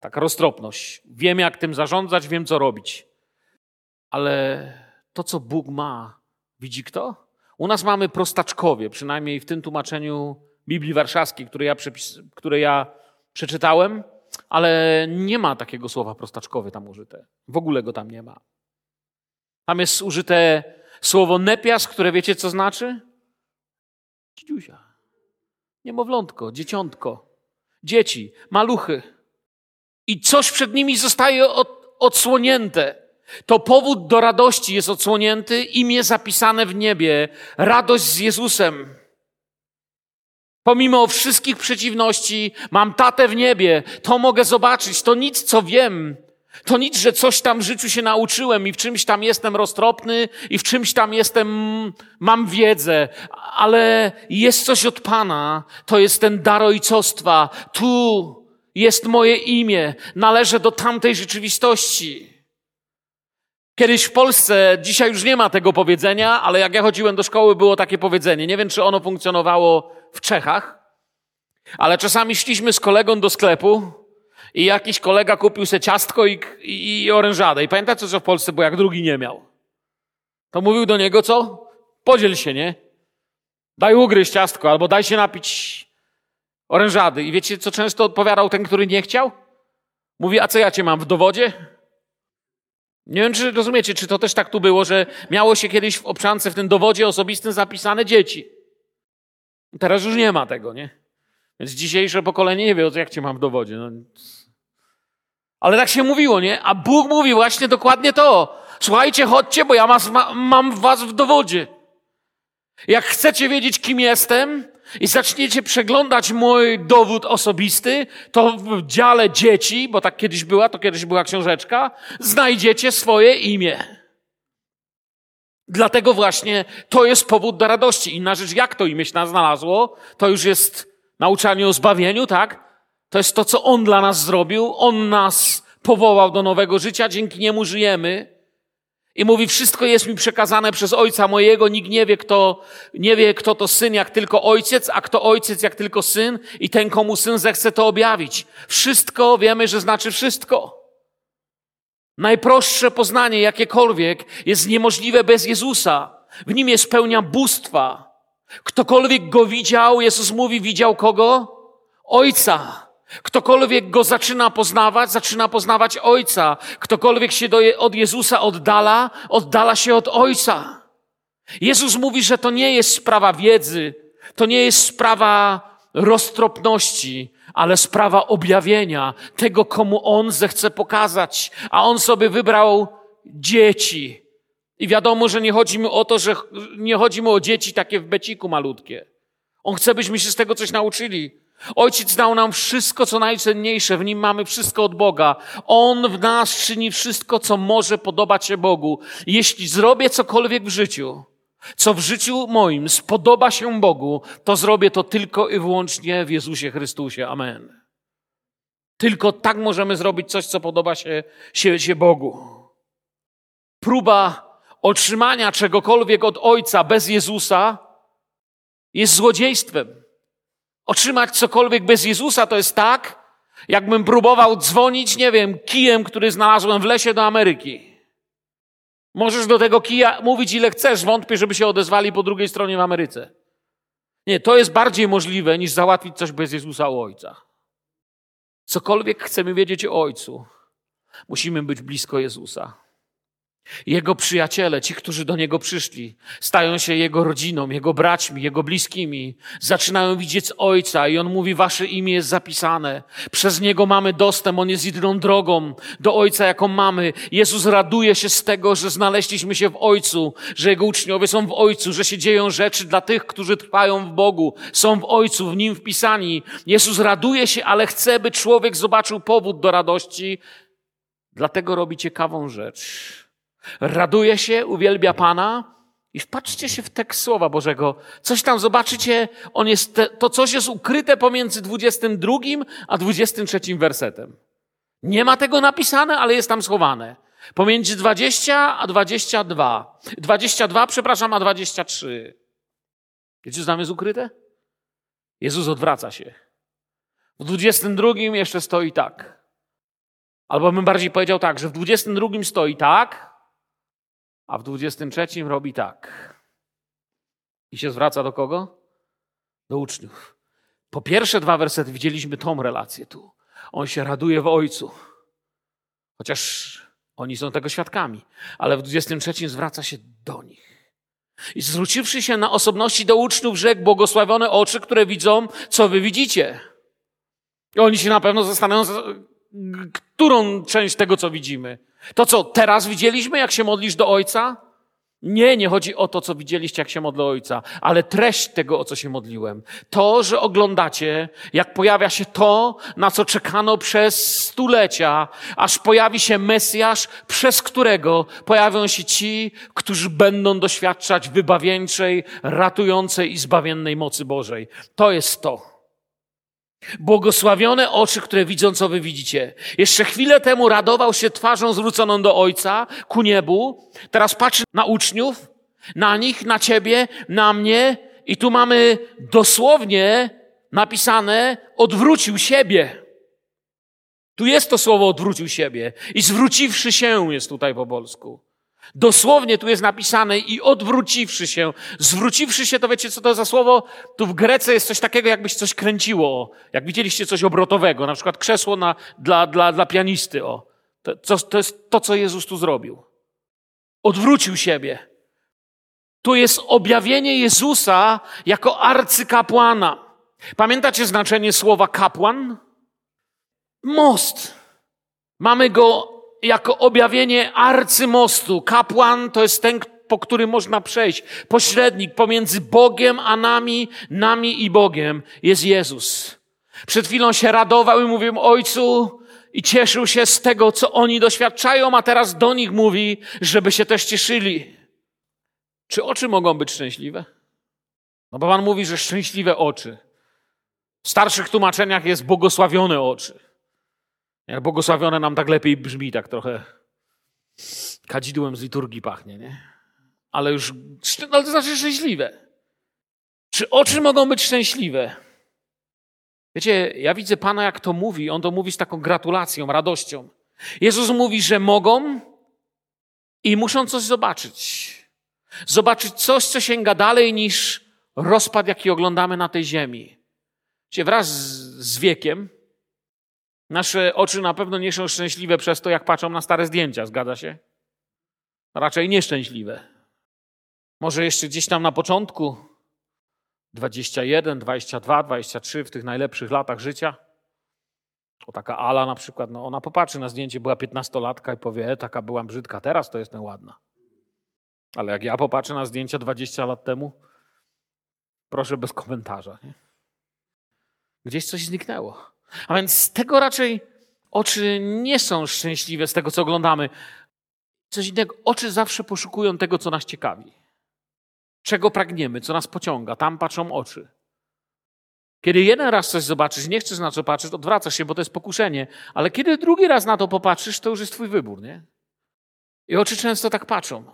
Taka roztropność. Wiem, jak tym zarządzać, wiem, co robić. Ale to, co Bóg ma, widzi kto? U nas mamy prostaczkowie, przynajmniej w tym tłumaczeniu Biblii Warszawskiej, które ja, przepis, które ja przeczytałem, ale nie ma takiego słowa prostaczkowy tam użyte. W ogóle go tam nie ma. Tam jest użyte słowo nepias, które wiecie co znaczy? Dzidziusia. Niemowlątko, dzieciątko, dzieci, maluchy. I coś przed nimi zostaje od, odsłonięte. To powód do radości jest odsłonięty, imię zapisane w niebie, radość z Jezusem. Pomimo wszystkich przeciwności, mam tatę w niebie, to mogę zobaczyć, to nic, co wiem. To nic, że coś tam w życiu się nauczyłem i w czymś tam jestem roztropny i w czymś tam jestem, mam wiedzę, ale jest coś od Pana, to jest ten dar ojcostwa. Tu jest moje imię, należę do tamtej rzeczywistości. Kiedyś w Polsce, dzisiaj już nie ma tego powiedzenia, ale jak ja chodziłem do szkoły, było takie powiedzenie. Nie wiem, czy ono funkcjonowało w Czechach, ale czasami szliśmy z kolegą do sklepu i jakiś kolega kupił sobie ciastko i, i, i orężadę. I pamiętacie, co w Polsce było, jak drugi nie miał? To mówił do niego, co? Podziel się, nie? Daj ugryźć ciastko, albo daj się napić orężady. I wiecie, co często odpowiadał ten, który nie chciał? Mówi, a co ja cię mam w dowodzie? Nie wiem, czy rozumiecie, czy to też tak tu było, że miało się kiedyś w obszance, w tym dowodzie osobistym zapisane dzieci. Teraz już nie ma tego, nie? Więc dzisiejsze pokolenie nie wie, jak cię mam w dowodzie. No. Ale tak się mówiło, nie? A Bóg mówi właśnie dokładnie to. Słuchajcie, chodźcie, bo ja mas, ma, mam was w dowodzie. Jak chcecie wiedzieć, kim jestem i zaczniecie przeglądać mój dowód osobisty, to w dziale dzieci, bo tak kiedyś była, to kiedyś była książeczka, znajdziecie swoje imię. Dlatego właśnie to jest powód do radości. Inna rzecz, jak to imię się nas znalazło, to już jest nauczanie o zbawieniu, tak? To jest to, co On dla nas zrobił. On nas powołał do nowego życia, dzięki Niemu żyjemy. I mówi, wszystko jest mi przekazane przez Ojca mojego, nikt nie wie, kto, nie wie, kto to syn, jak tylko ojciec, a kto ojciec, jak tylko syn i ten, komu syn zechce to objawić. Wszystko wiemy, że znaczy wszystko. Najprostsze poznanie, jakiekolwiek, jest niemożliwe bez Jezusa. W nim jest pełnia bóstwa. Ktokolwiek go widział, Jezus mówi, widział kogo? Ojca. Ktokolwiek go zaczyna poznawać, zaczyna poznawać Ojca. Ktokolwiek się do, od Jezusa oddala, oddala się od Ojca. Jezus mówi, że to nie jest sprawa wiedzy, to nie jest sprawa roztropności, ale sprawa objawienia tego, komu On zechce pokazać. A On sobie wybrał dzieci. I wiadomo, że nie chodzi mu o to, że nie chodzi mu o dzieci takie w beciku malutkie. On chce, byśmy się z tego coś nauczyli. Ojciec dał nam wszystko, co najcenniejsze, w nim mamy wszystko od Boga. On w nas czyni wszystko, co może podobać się Bogu. Jeśli zrobię cokolwiek w życiu, co w życiu moim spodoba się Bogu, to zrobię to tylko i wyłącznie w Jezusie Chrystusie. Amen. Tylko tak możemy zrobić coś, co podoba się, się, się Bogu. Próba otrzymania czegokolwiek od Ojca bez Jezusa jest złodziejstwem. Otrzymać cokolwiek bez Jezusa to jest tak, jakbym próbował dzwonić, nie wiem, kijem, który znalazłem w lesie do Ameryki. Możesz do tego kija mówić ile chcesz, wątpię, żeby się odezwali po drugiej stronie w Ameryce. Nie, to jest bardziej możliwe niż załatwić coś bez Jezusa u Ojca. Cokolwiek chcemy wiedzieć o Ojcu, musimy być blisko Jezusa. Jego przyjaciele, ci, którzy do Niego przyszli, stają się Jego rodziną, Jego braćmi, Jego bliskimi. Zaczynają widzieć Ojca i On mówi, Wasze imię jest zapisane. Przez Niego mamy dostęp, On jest jedyną drogą do Ojca, jaką mamy. Jezus raduje się z tego, że znaleźliśmy się w Ojcu, że Jego uczniowie są w Ojcu, że się dzieją rzeczy dla tych, którzy trwają w Bogu, są w Ojcu, w Nim wpisani. Jezus raduje się, ale chce, by człowiek zobaczył powód do radości. Dlatego robi ciekawą rzecz Raduje się, uwielbia Pana i wpatrzcie się w tekst Słowa Bożego. Coś tam zobaczycie, on jest, to coś jest ukryte pomiędzy 22 a 23 wersetem. Nie ma tego napisane, ale jest tam schowane. Pomiędzy 20 a 22. 22, przepraszam, a 23. Wiecie, co tam jest ukryte? Jezus odwraca się. W 22 jeszcze stoi tak. Albo bym bardziej powiedział tak, że w 22 stoi tak, a w 23 robi tak. I się zwraca do kogo? Do uczniów. Po pierwsze dwa wersety widzieliśmy tą relację tu. On się raduje w Ojcu. Chociaż oni są tego świadkami. Ale w 23 zwraca się do nich. I zwróciwszy się na osobności do uczniów, rzekł błogosławione oczy, które widzą, co wy widzicie. I oni się na pewno zastanawiają, którą część tego, co widzimy. To, co teraz widzieliśmy, jak się modlisz do Ojca? Nie, nie chodzi o to, co widzieliście, jak się modlę Ojca, ale treść tego, o co się modliłem. To, że oglądacie, jak pojawia się to, na co czekano przez stulecia, aż pojawi się Mesjasz, przez którego pojawią się ci, którzy będą doświadczać wybawieńczej, ratującej i zbawiennej mocy Bożej. To jest to. Błogosławione oczy, które widzą, co wy widzicie. Jeszcze chwilę temu radował się twarzą zwróconą do Ojca, ku niebu. Teraz patrzy na uczniów, na nich, na ciebie, na mnie. I tu mamy dosłownie napisane, odwrócił siebie. Tu jest to słowo odwrócił siebie. I zwróciwszy się jest tutaj po polsku. Dosłownie tu jest napisane i odwróciwszy się. Zwróciwszy się, to wiecie, co to za słowo? Tu w Grece jest coś takiego, jakbyś coś kręciło. Jak widzieliście coś obrotowego, na przykład krzesło na, dla, dla, dla pianisty. O. To, to, to jest to, co Jezus tu zrobił. Odwrócił siebie. Tu jest objawienie Jezusa jako arcykapłana. Pamiętacie znaczenie słowa kapłan? Most. Mamy go jako objawienie arcymostu. Kapłan to jest ten, po którym można przejść. Pośrednik pomiędzy Bogiem a nami, nami i Bogiem jest Jezus. Przed chwilą się radował i mówił Ojcu i cieszył się z tego, co oni doświadczają, a teraz do nich mówi, żeby się też cieszyli. Czy oczy mogą być szczęśliwe? No bo Pan mówi, że szczęśliwe oczy. W starszych tłumaczeniach jest błogosławione oczy. Jak błogosławione nam tak lepiej brzmi, tak trochę kadzidłem z liturgii pachnie, nie? Ale już, ale to znaczy szczęśliwe. Czy oczy mogą być szczęśliwe? Wiecie, ja widzę Pana, jak to mówi. On to mówi z taką gratulacją, radością. Jezus mówi, że mogą i muszą coś zobaczyć. Zobaczyć coś, co sięga dalej niż rozpad, jaki oglądamy na tej ziemi. Wiecie, wraz z wiekiem nasze oczy na pewno nie są szczęśliwe przez to, jak patrzą na stare zdjęcia, zgadza się? Raczej nieszczęśliwe. Może jeszcze gdzieś tam na początku 21, 22, 23 w tych najlepszych latach życia. O taka Ala na przykład, no ona popatrzy na zdjęcie, była 15-latka i powie, e, taka byłam brzydka, teraz to jestem ładna. Ale jak ja popatrzę na zdjęcia 20 lat temu, proszę bez komentarza. Nie? Gdzieś coś zniknęło. A więc z tego raczej oczy nie są szczęśliwe z tego, co oglądamy. Coś innego. Oczy zawsze poszukują tego, co nas ciekawi. Czego pragniemy, co nas pociąga. Tam patrzą oczy. Kiedy jeden raz coś zobaczysz, nie chcesz na co patrzeć, odwracasz się, bo to jest pokuszenie. Ale kiedy drugi raz na to popatrzysz, to już jest twój wybór, nie? I oczy często tak patrzą.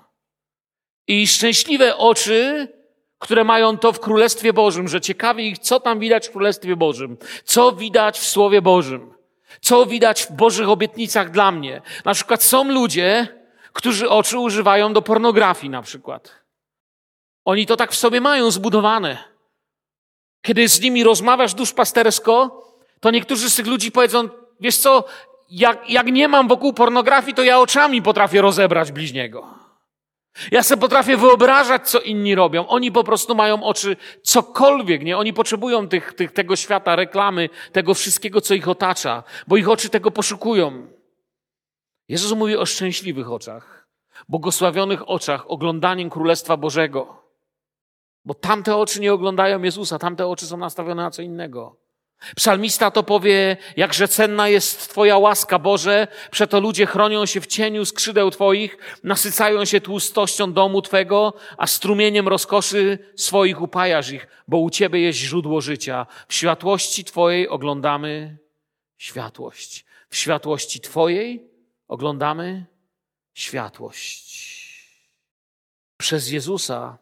I szczęśliwe oczy, które mają to w Królestwie Bożym, że ciekawi ich, co tam widać w Królestwie Bożym, co widać w Słowie Bożym, co widać w Bożych obietnicach dla mnie. Na przykład są ludzie, którzy oczy używają do pornografii na przykład. Oni to tak w sobie mają zbudowane. Kiedy z nimi rozmawiasz duszpastersko, to niektórzy z tych ludzi powiedzą, wiesz co, jak, jak nie mam wokół pornografii, to ja oczami potrafię rozebrać bliźniego. Ja sobie potrafię wyobrażać, co inni robią. Oni po prostu mają oczy cokolwiek, nie? Oni potrzebują tych, tych, tego świata, reklamy, tego wszystkiego, co ich otacza, bo ich oczy tego poszukują. Jezus mówi o szczęśliwych oczach, błogosławionych oczach, oglądaniem Królestwa Bożego. Bo tamte oczy nie oglądają Jezusa, tamte oczy są nastawione na co innego. Psalmista to powie, jakże cenna jest Twoja łaska, Boże, przeto ludzie chronią się w cieniu skrzydeł Twoich, nasycają się tłustością domu Twego, a strumieniem rozkoszy swoich upajasz ich, bo u Ciebie jest źródło życia. W światłości Twojej oglądamy światłość. W światłości Twojej oglądamy światłość. Przez Jezusa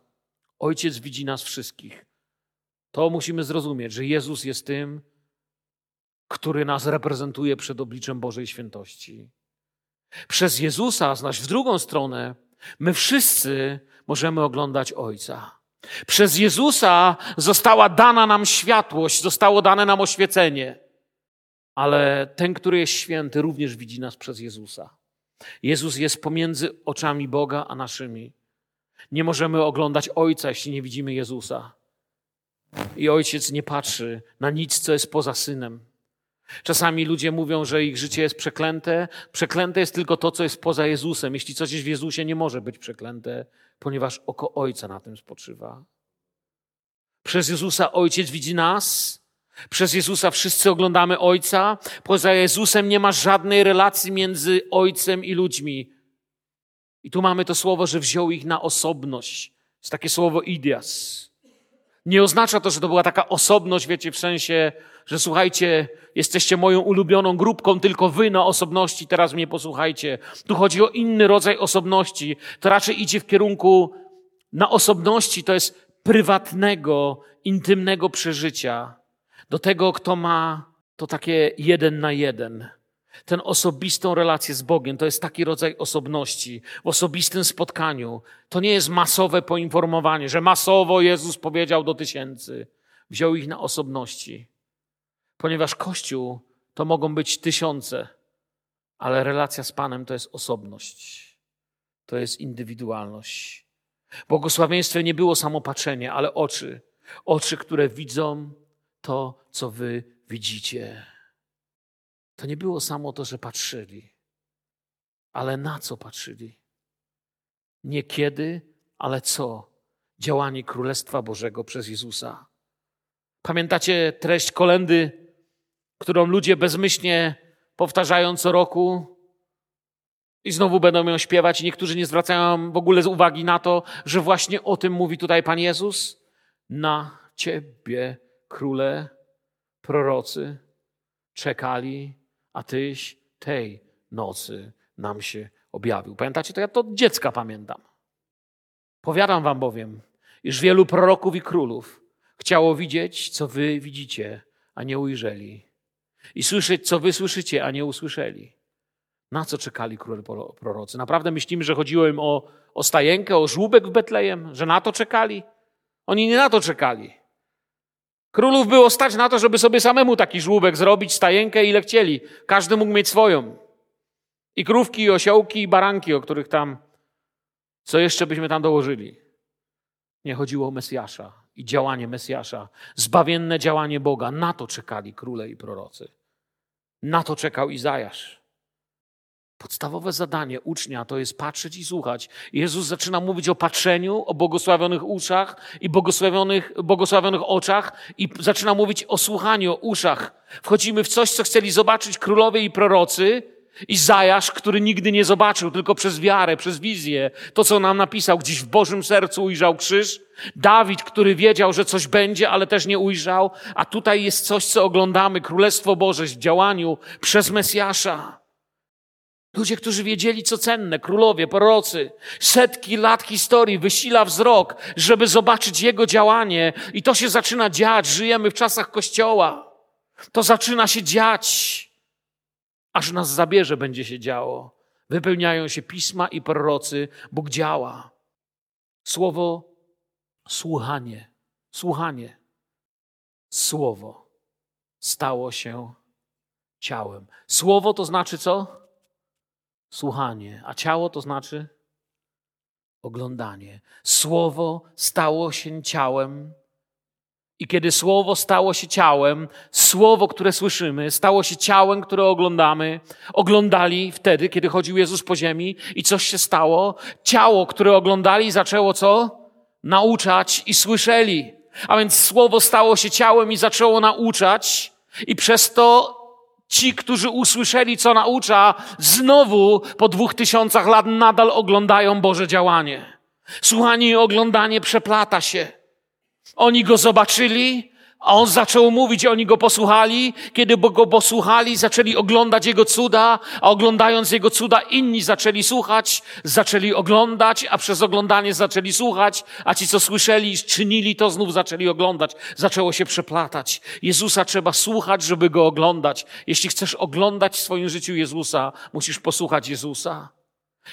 Ojciec widzi nas wszystkich. To musimy zrozumieć, że Jezus jest tym, który nas reprezentuje przed obliczem Bożej świętości. Przez Jezusa, znaczy w drugą stronę, my wszyscy możemy oglądać Ojca. Przez Jezusa została dana nam światłość, zostało dane nam oświecenie. Ale ten, który jest święty, również widzi nas przez Jezusa. Jezus jest pomiędzy oczami Boga a naszymi. Nie możemy oglądać Ojca, jeśli nie widzimy Jezusa. I ojciec nie patrzy na nic, co jest poza synem. Czasami ludzie mówią, że ich życie jest przeklęte. Przeklęte jest tylko to, co jest poza Jezusem. Jeśli coś jest w Jezusie, nie może być przeklęte, ponieważ oko Ojca na tym spoczywa. Przez Jezusa Ojciec widzi nas. Przez Jezusa wszyscy oglądamy Ojca. Poza Jezusem nie ma żadnej relacji między Ojcem i ludźmi. I tu mamy to słowo, że wziął ich na osobność. Jest takie słowo idias. Nie oznacza to, że to była taka osobność, wiecie, w sensie, że słuchajcie, jesteście moją ulubioną grupką, tylko wy na osobności, teraz mnie posłuchajcie. Tu chodzi o inny rodzaj osobności. To raczej idzie w kierunku na osobności, to jest prywatnego, intymnego przeżycia. Do tego, kto ma to takie jeden na jeden ten osobistą relację z Bogiem. To jest taki rodzaj osobności, w osobistym spotkaniu. To nie jest masowe poinformowanie, że masowo Jezus powiedział do tysięcy. Wziął ich na osobności. Ponieważ Kościół to mogą być tysiące. Ale relacja z Panem to jest osobność, to jest indywidualność. Błogosławieństwem nie było samo patrzenie, ale oczy. Oczy, które widzą to, co wy widzicie. To nie było samo to, że patrzyli, ale na co patrzyli? Nie kiedy, ale co? Działanie Królestwa Bożego przez Jezusa. Pamiętacie treść kolendy, którą ludzie bezmyślnie powtarzają co roku i znowu będą ją śpiewać, i niektórzy nie zwracają w ogóle uwagi na to, że właśnie o tym mówi tutaj Pan Jezus. Na Ciebie, króle, prorocy, czekali, a Tyś tej nocy nam się objawił. Pamiętacie to? Ja to od dziecka pamiętam. Powiadam Wam bowiem, iż wielu proroków i królów chciało widzieć, co Wy widzicie, a nie ujrzeli, i słyszeć, co Wy słyszycie, a nie usłyszeli. Na co czekali króle prorocy? Naprawdę myślimy, że chodziło im o, o stajenkę, o żłóbek w Betlejem, że na to czekali? Oni nie na to czekali. Królów było stać na to, żeby sobie samemu taki żłóbek zrobić, stajenkę, ile chcieli. Każdy mógł mieć swoją. I krówki, i osiołki, i baranki, o których tam, co jeszcze byśmy tam dołożyli. Nie chodziło o Mesjasza i działanie Mesjasza, zbawienne działanie Boga. Na to czekali króle i prorocy. Na to czekał Izajasz. Podstawowe zadanie ucznia to jest patrzeć i słuchać. Jezus zaczyna mówić o patrzeniu, o błogosławionych uszach i błogosławionych, błogosławionych oczach i zaczyna mówić o słuchaniu, o uszach. Wchodzimy w coś, co chcieli zobaczyć królowie i prorocy. Izajasz, który nigdy nie zobaczył, tylko przez wiarę, przez wizję, to co nam napisał, gdzieś w Bożym sercu ujrzał krzyż. Dawid, który wiedział, że coś będzie, ale też nie ujrzał. A tutaj jest coś, co oglądamy, Królestwo Boże w działaniu przez Mesjasza. Ludzie, którzy wiedzieli, co cenne, królowie, prorocy, setki lat historii, wysila wzrok, żeby zobaczyć Jego działanie. I to się zaczyna dziać. Żyjemy w czasach Kościoła. To zaczyna się dziać. Aż nas zabierze, będzie się działo. Wypełniają się pisma i prorocy. Bóg działa. Słowo słuchanie. Słuchanie. Słowo stało się ciałem. Słowo to znaczy co? Słuchanie, a ciało to znaczy oglądanie. Słowo stało się ciałem. I kiedy słowo stało się ciałem, słowo, które słyszymy, stało się ciałem, które oglądamy, oglądali wtedy, kiedy chodził Jezus po ziemi i coś się stało. Ciało, które oglądali, zaczęło co? Nauczać i słyszeli. A więc słowo stało się ciałem i zaczęło nauczać, i przez to Ci, którzy usłyszeli, co naucza, znowu po dwóch tysiącach lat nadal oglądają Boże działanie. Słuchanie i oglądanie przeplata się. Oni go zobaczyli, a on zaczął mówić, oni go posłuchali. Kiedy go posłuchali, zaczęli oglądać jego cuda, a oglądając jego cuda, inni zaczęli słuchać, zaczęli oglądać, a przez oglądanie zaczęli słuchać, a ci, co słyszeli, czynili to, znów zaczęli oglądać. Zaczęło się przeplatać. Jezusa trzeba słuchać, żeby go oglądać. Jeśli chcesz oglądać w swoim życiu Jezusa, musisz posłuchać Jezusa.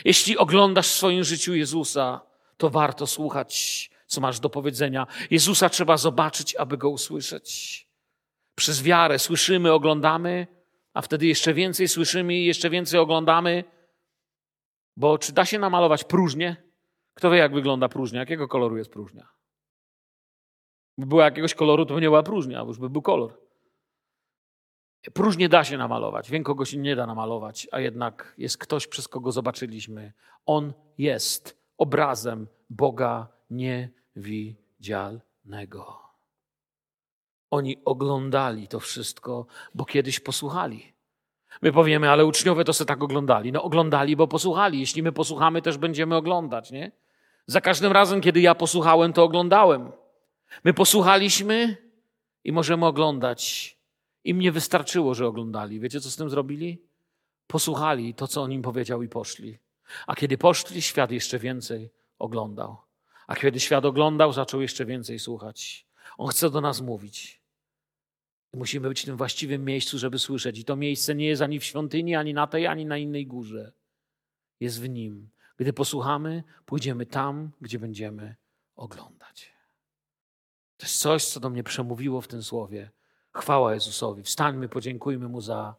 Jeśli oglądasz w swoim życiu Jezusa, to warto słuchać co masz do powiedzenia. Jezusa trzeba zobaczyć, aby go usłyszeć. Przez wiarę słyszymy, oglądamy, a wtedy jeszcze więcej słyszymy i jeszcze więcej oglądamy. Bo czy da się namalować próżnię? Kto wie, jak wygląda próżnia? Jakiego koloru jest próżnia? By była jakiegoś koloru, to by nie była próżnia, bo już by był kolor. Próżnie da się namalować, wiem kogo się nie da namalować, a jednak jest ktoś, przez kogo zobaczyliśmy. On jest obrazem Boga nie widzialnego. Oni oglądali to wszystko, bo kiedyś posłuchali. My powiemy, ale uczniowie to se tak oglądali. No oglądali, bo posłuchali. Jeśli my posłuchamy, też będziemy oglądać, nie? Za każdym razem, kiedy ja posłuchałem, to oglądałem. My posłuchaliśmy i możemy oglądać. Im nie wystarczyło, że oglądali. Wiecie, co z tym zrobili? Posłuchali to, co on im powiedział i poszli. A kiedy poszli, świat jeszcze więcej oglądał. A kiedy świat oglądał, zaczął jeszcze więcej słuchać. On chce do nas mówić. Musimy być w tym właściwym miejscu, żeby słyszeć. I to miejsce nie jest ani w świątyni, ani na tej, ani na innej górze. Jest w nim. Gdy posłuchamy, pójdziemy tam, gdzie będziemy oglądać. To jest coś, co do mnie przemówiło w tym słowie. Chwała Jezusowi. Wstańmy, podziękujmy Mu za,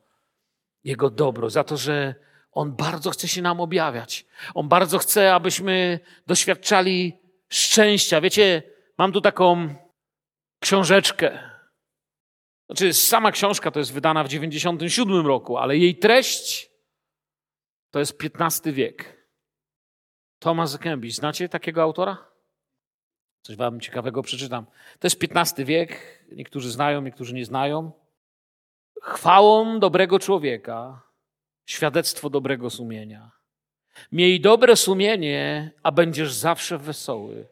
Jego dobro, za to, że On bardzo chce się nam objawiać. On bardzo chce, abyśmy doświadczali szczęścia. Wiecie, mam tu taką książeczkę. Znaczy, sama książka to jest wydana w 97 roku, ale jej treść to jest XV wiek. Thomas Cambridge. Znacie takiego autora? Coś wam ciekawego przeczytam. To jest XV wiek. Niektórzy znają, niektórzy nie znają. Chwałą dobrego człowieka, świadectwo dobrego sumienia. Miej dobre sumienie, a będziesz zawsze wesoły.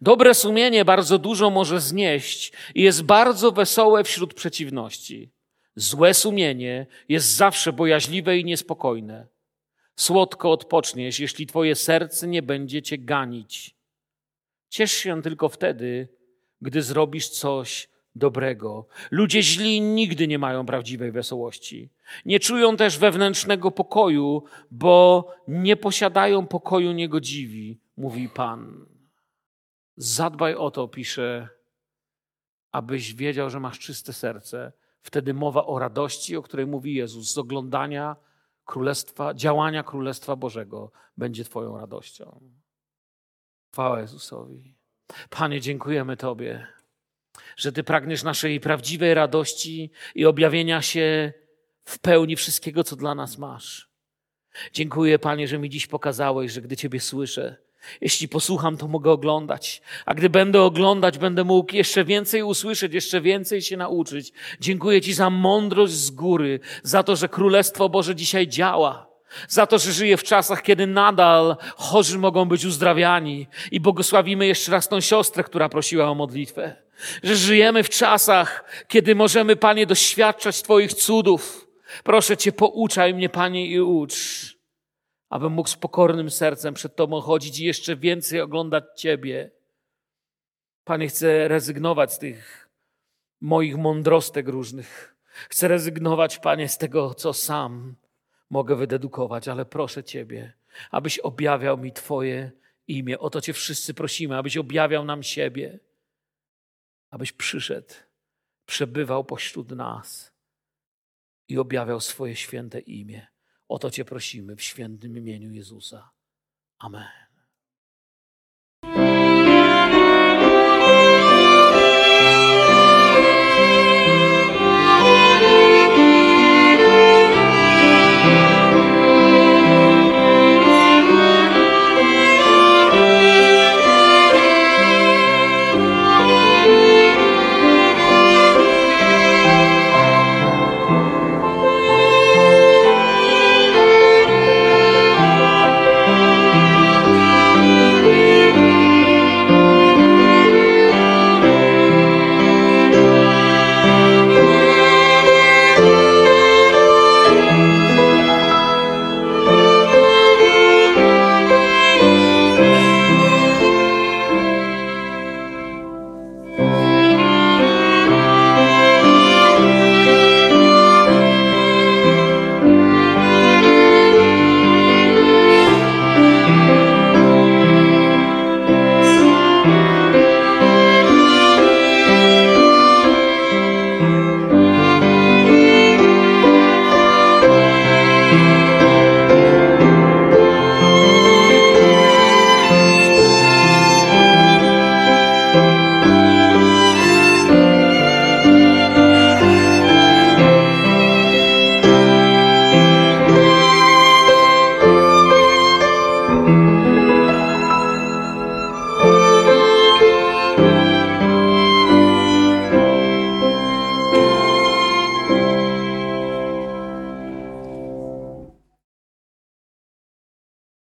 Dobre sumienie bardzo dużo może znieść i jest bardzo wesołe wśród przeciwności. Złe sumienie jest zawsze bojaźliwe i niespokojne. Słodko odpoczniesz, jeśli twoje serce nie będzie cię ganić. Ciesz się tylko wtedy, gdy zrobisz coś dobrego. Ludzie źli nigdy nie mają prawdziwej wesołości. Nie czują też wewnętrznego pokoju, bo nie posiadają pokoju niegodziwi, mówi Pan. Zadbaj o to, pisze, abyś wiedział, że masz czyste serce. Wtedy mowa o radości, o której mówi Jezus, z oglądania Królestwa, działania Królestwa Bożego będzie Twoją radością. Chwała Jezusowi. Panie, dziękujemy Tobie, że Ty pragniesz naszej prawdziwej radości i objawienia się w pełni wszystkiego, co dla nas masz. Dziękuję, Panie, że mi dziś pokazałeś, że gdy Ciebie słyszę, jeśli posłucham, to mogę oglądać. A gdy będę oglądać, będę mógł jeszcze więcej usłyszeć, jeszcze więcej się nauczyć. Dziękuję Ci za mądrość z góry, za to, że Królestwo Boże dzisiaj działa. Za to, że żyję w czasach, kiedy nadal chorzy mogą być uzdrawiani. I błogosławimy jeszcze raz tą siostrę, która prosiła o modlitwę. Że żyjemy w czasach, kiedy możemy, Panie, doświadczać Twoich cudów. Proszę Cię, pouczaj mnie, Panie, i ucz abym mógł z pokornym sercem przed Tobą chodzić i jeszcze więcej oglądać Ciebie. Panie, chcę rezygnować z tych moich mądrostek różnych. Chcę rezygnować, Panie, z tego, co sam mogę wydedukować, ale proszę Ciebie, abyś objawiał mi Twoje imię. O to Cię wszyscy prosimy, abyś objawiał nam siebie, abyś przyszedł, przebywał pośród nas i objawiał swoje święte imię. O to Cię prosimy w świętym imieniu Jezusa. Amen.